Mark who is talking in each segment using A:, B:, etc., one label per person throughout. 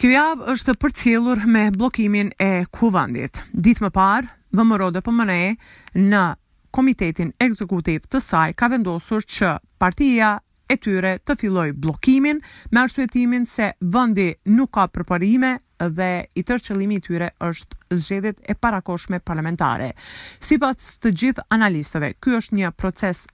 A: Kjo javë është përcjellur me bllokimin e Kuvendit. Ditë më parë, VMRO DPMNE në Komitetin Ekzekutiv të saj ka vendosur që partia e tyre të fillojë bllokimin me arsyetimin se vendi nuk ka përparime dhe i tërë qëllimi i tyre është zgjedhjet e parakohshme parlamentare. Sipas të gjithë analistëve, ky është një proces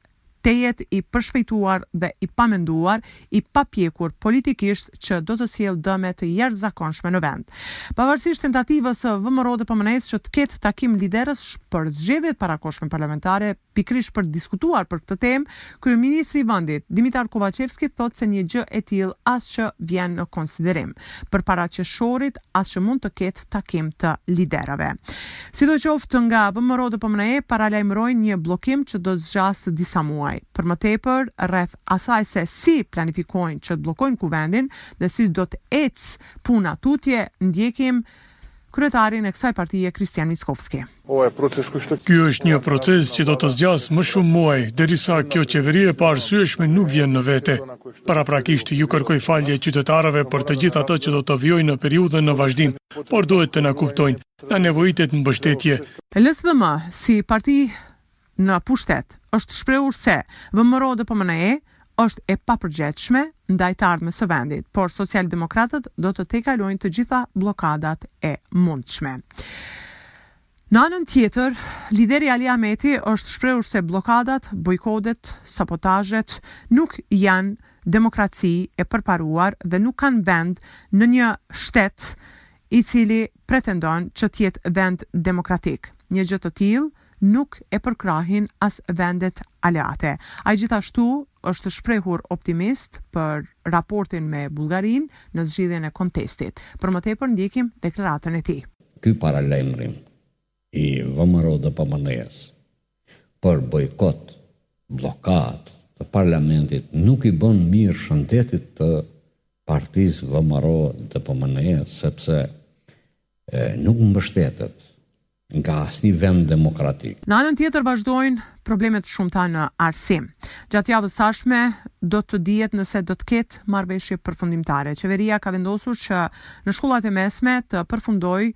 A: tejet i përshpejtuar dhe i pamenduar, i papjekur politikisht që do të sjellë dëme të jashtëzakonshme në vend. Pavarësisht tentativës së VMRO-DPMNE-së që të ketë takim liderësh për zgjedhjet parakohshme parlamentare, pikërisht për të diskutuar për këtë temë, kryeministri i vendit, Dimitar Kovaçevski thotë se një gjë e tillë as që vjen në konsiderim përpara qershorit, as që mund të ketë takim të liderëve. Sidoqoftë, nga VMRO-DPMNE paralajmërojnë një bllokim që do të zgjasë disa muaj. Për më tepër, rreth asaj se si planifikojnë që të bllokojnë Kuvendin dhe si do të ecë puna tutje, ndjekim kryetarin e kësaj partie Kristian Mickovski.
B: Ky është një proces që do të zgjasë më shumë muaj, derisa kjo qeveri e paarsyeshme nuk vjen në vete. Paraprakisht ju kërkoj falje qytetarëve për të gjithë atë që do të vijojë në periudhën në vazhdim, por duhet të na kuptojnë, na nevojitet mbështetje.
A: LSDM, si parti, në pushtet, është shprehur se VMRO-DPMNE është e papërgjegjshme ndaj të ardhmes së vendit, por socialdemokratët do të tejkalojnë të gjitha bllokadat e mundshme. Në anën tjetër, lideri Ali Ahmeti është shprehur se bllokadat, bojkotet, sabotazhet nuk janë demokraci e përparuar dhe nuk kanë vend në një shtet i cili pretendon që të jetë vend demokratik. Një gjë të tillë nuk e përkrahin as vendet aleate. Ai gjithashtu është shprehur optimist për raportin me Bullgarinë në zgjidhjen e kontestit. Për më tepër ndjekim deklaratën e tij.
C: Ky paralajmërim i VMRO-DPMNE-së për bojkot, bllokadë, të parlamentit nuk i bën mirë shëndetit të partisë VMRO-DPMNE-së sepse nuk mbështetet nga asnjë vend demokratik.
A: Në anën tjetër vazhdojnë problemet e shumta në arsim. Gjatë javës së ardhshme do të dihet nëse do të ketë marrëveshje përfundimtare. Qeveria ka vendosur që në shkollat e mesme të përfundojë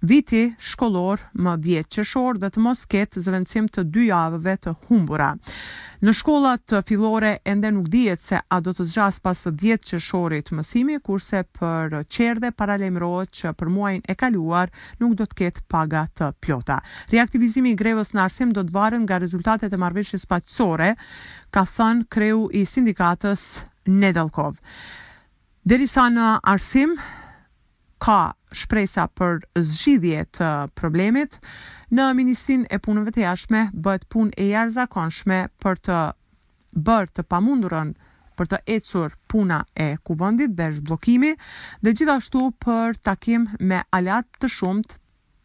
A: viti shkollor më dhjetë qershor dhe të mos ketë zëvendësim të dy javëve të humbura. Në shkollat fillore ende nuk dihet se a do të zgjasë pas dhjetë qershorit mësimi, kurse për çerdhe paralajmërohet që për muajin e kaluar nuk do të ketë paga të plota. Riaktivizimi i grevës në arsim do të varet nga rezultatet e marrëveshjes paqësore, ka thënë kreu i sindikatës Nedelkov. Derisa në arsim ka shpresa për zgjidhje të problemit, në Ministrinë e Punëve të Jashtme bëhet punë e jashtëzakonshme për të bërë të pamundurën për të ecur puna e Kuvendit dhe zhbllokimi dhe gjithashtu për takim me aleatë të shumtë,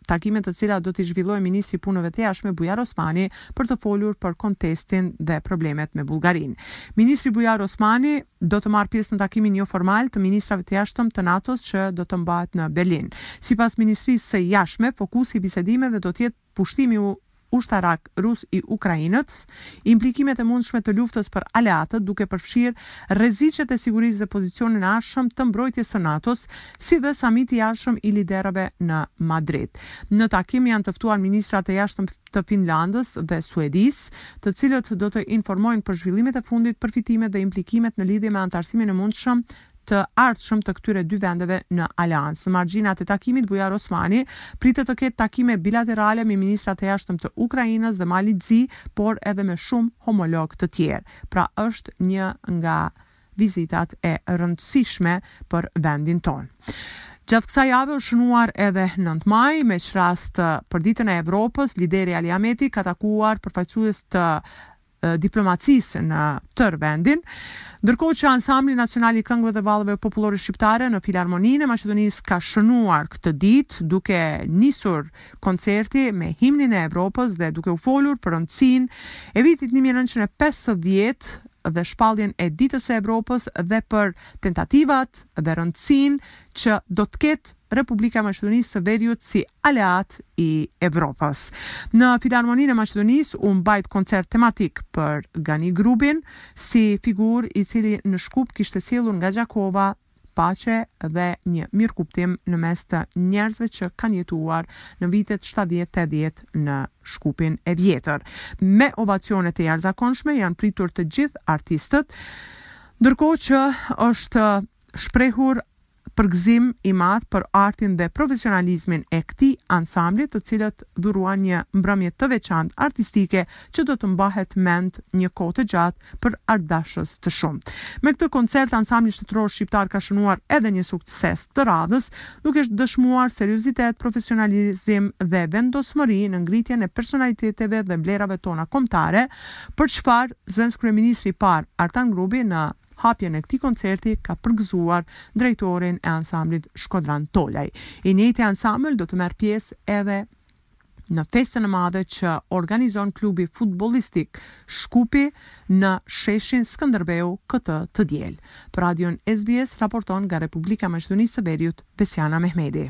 A: takime të cilat do t'i zhvillojë ministri i Punëve të Jashtme Bujar Osmani për të folur për kontestin dhe problemet me Bullgarinë. Ministri Bujar Osmani do të marrë pjesë në takimin joformal të ministrave të jashtëm të NATO-s që do të mbahet në Berlin. Sipas Ministrisë së Jashtme, fokusi i bisedimeve do të jetë pushtimi ushtarak rus i Ukrainës, implikimet e mundshme të luftës për aleatët, duke përfshirë rreziqet e sigurisë dhe pozicionin e ardhshëm të mbrojtjes së NATO-s, si dhe samiti i ardhshëm i liderëve në Madrid. Në takim janë të ftuar ministrat e jashtëm të Finlandës dhe Suedisë, të cilët do të informojnë për zhvillimet e fundit, përfitimet dhe implikimet në lidhje me anëtarësimin e mundshëm të ardhshëm të këtyre dy vendeve në Aleancë. Në margjinat e takimit, Bujar Osmani pritet të ketë takime bilaterale me ministrat e jashtëm të Ukrainës dhe Malit Zi, por edhe me shumë homologë të tjerë. Pra është një nga vizitat e rëndësishme për vendin tonë. Gjatë kësaj jave është shënuar edhe nëntë maj, me ç'rast për Ditën e Evropës, lideri Ali Ahmeti ka takuar përfaqësues të diplomacisë në tërë vendin, ndërkohë që Ansambli Nacional i Këngëve dhe Valleve Popullore Shqiptare në Filharmoninë e Maqedonisë ka shënuar këtë ditë duke nisur koncerti me himnin e Evropës dhe duke u folur për rëndësinë e vitit një mijë e nëntëqind e pesëdhjetë dhe shpalljen e Ditës së Evropës dhe për tentativat dhe rëndësinë që do të ketë Republika e Maqedonisë së Veriut si aleat i Evropës. Në Filarmoninë e Maqedonisë u mbajt koncert tematik për Gani Grubin, si figurë i cili në Shkup kishte sjellur nga Gjakova paqe dhe një mirëkuptim në mes të njerëzve që kanë jetuar në vitet shtatëdhjetë tetëdhjetë në Shkupin e vjetër. Me ovacione të jashtëzakonshme janë pritur të gjithë artistët, ndërkohë që është shprehur përgëzim i madh për artin dhe profesionalizmin e këtij ansambli të cilët dhuruan një mbrëmje të veçantë artistike që do të mbahet mend një kohë të gjatë për artdashës të shumtë. Me këtë koncert Ansambli Shtetëror Shqiptar ka shënuar edhe një sukses të radhës, duke dëshmuar seriozitet, profesionalizëm dhe vendosmëri në ngritjen e personaliteteve dhe vlerave tona kombëtare, për çfarë zëvendëskryeministri i parë Artan Grubi në Hapjen e këtij koncerti ka përgëzuar drejtorin e ansamblit Shkodran Tolaj. I njëjti ansambël do të merrë pjesë edhe në festën e madhe që organizon klubi futbollistik Shkupi në sheshin Skënderbeu këtë të diel. Për radion SBS raporton nga Republika e Maqedonisë së Veriut, Besiana Mehmedi.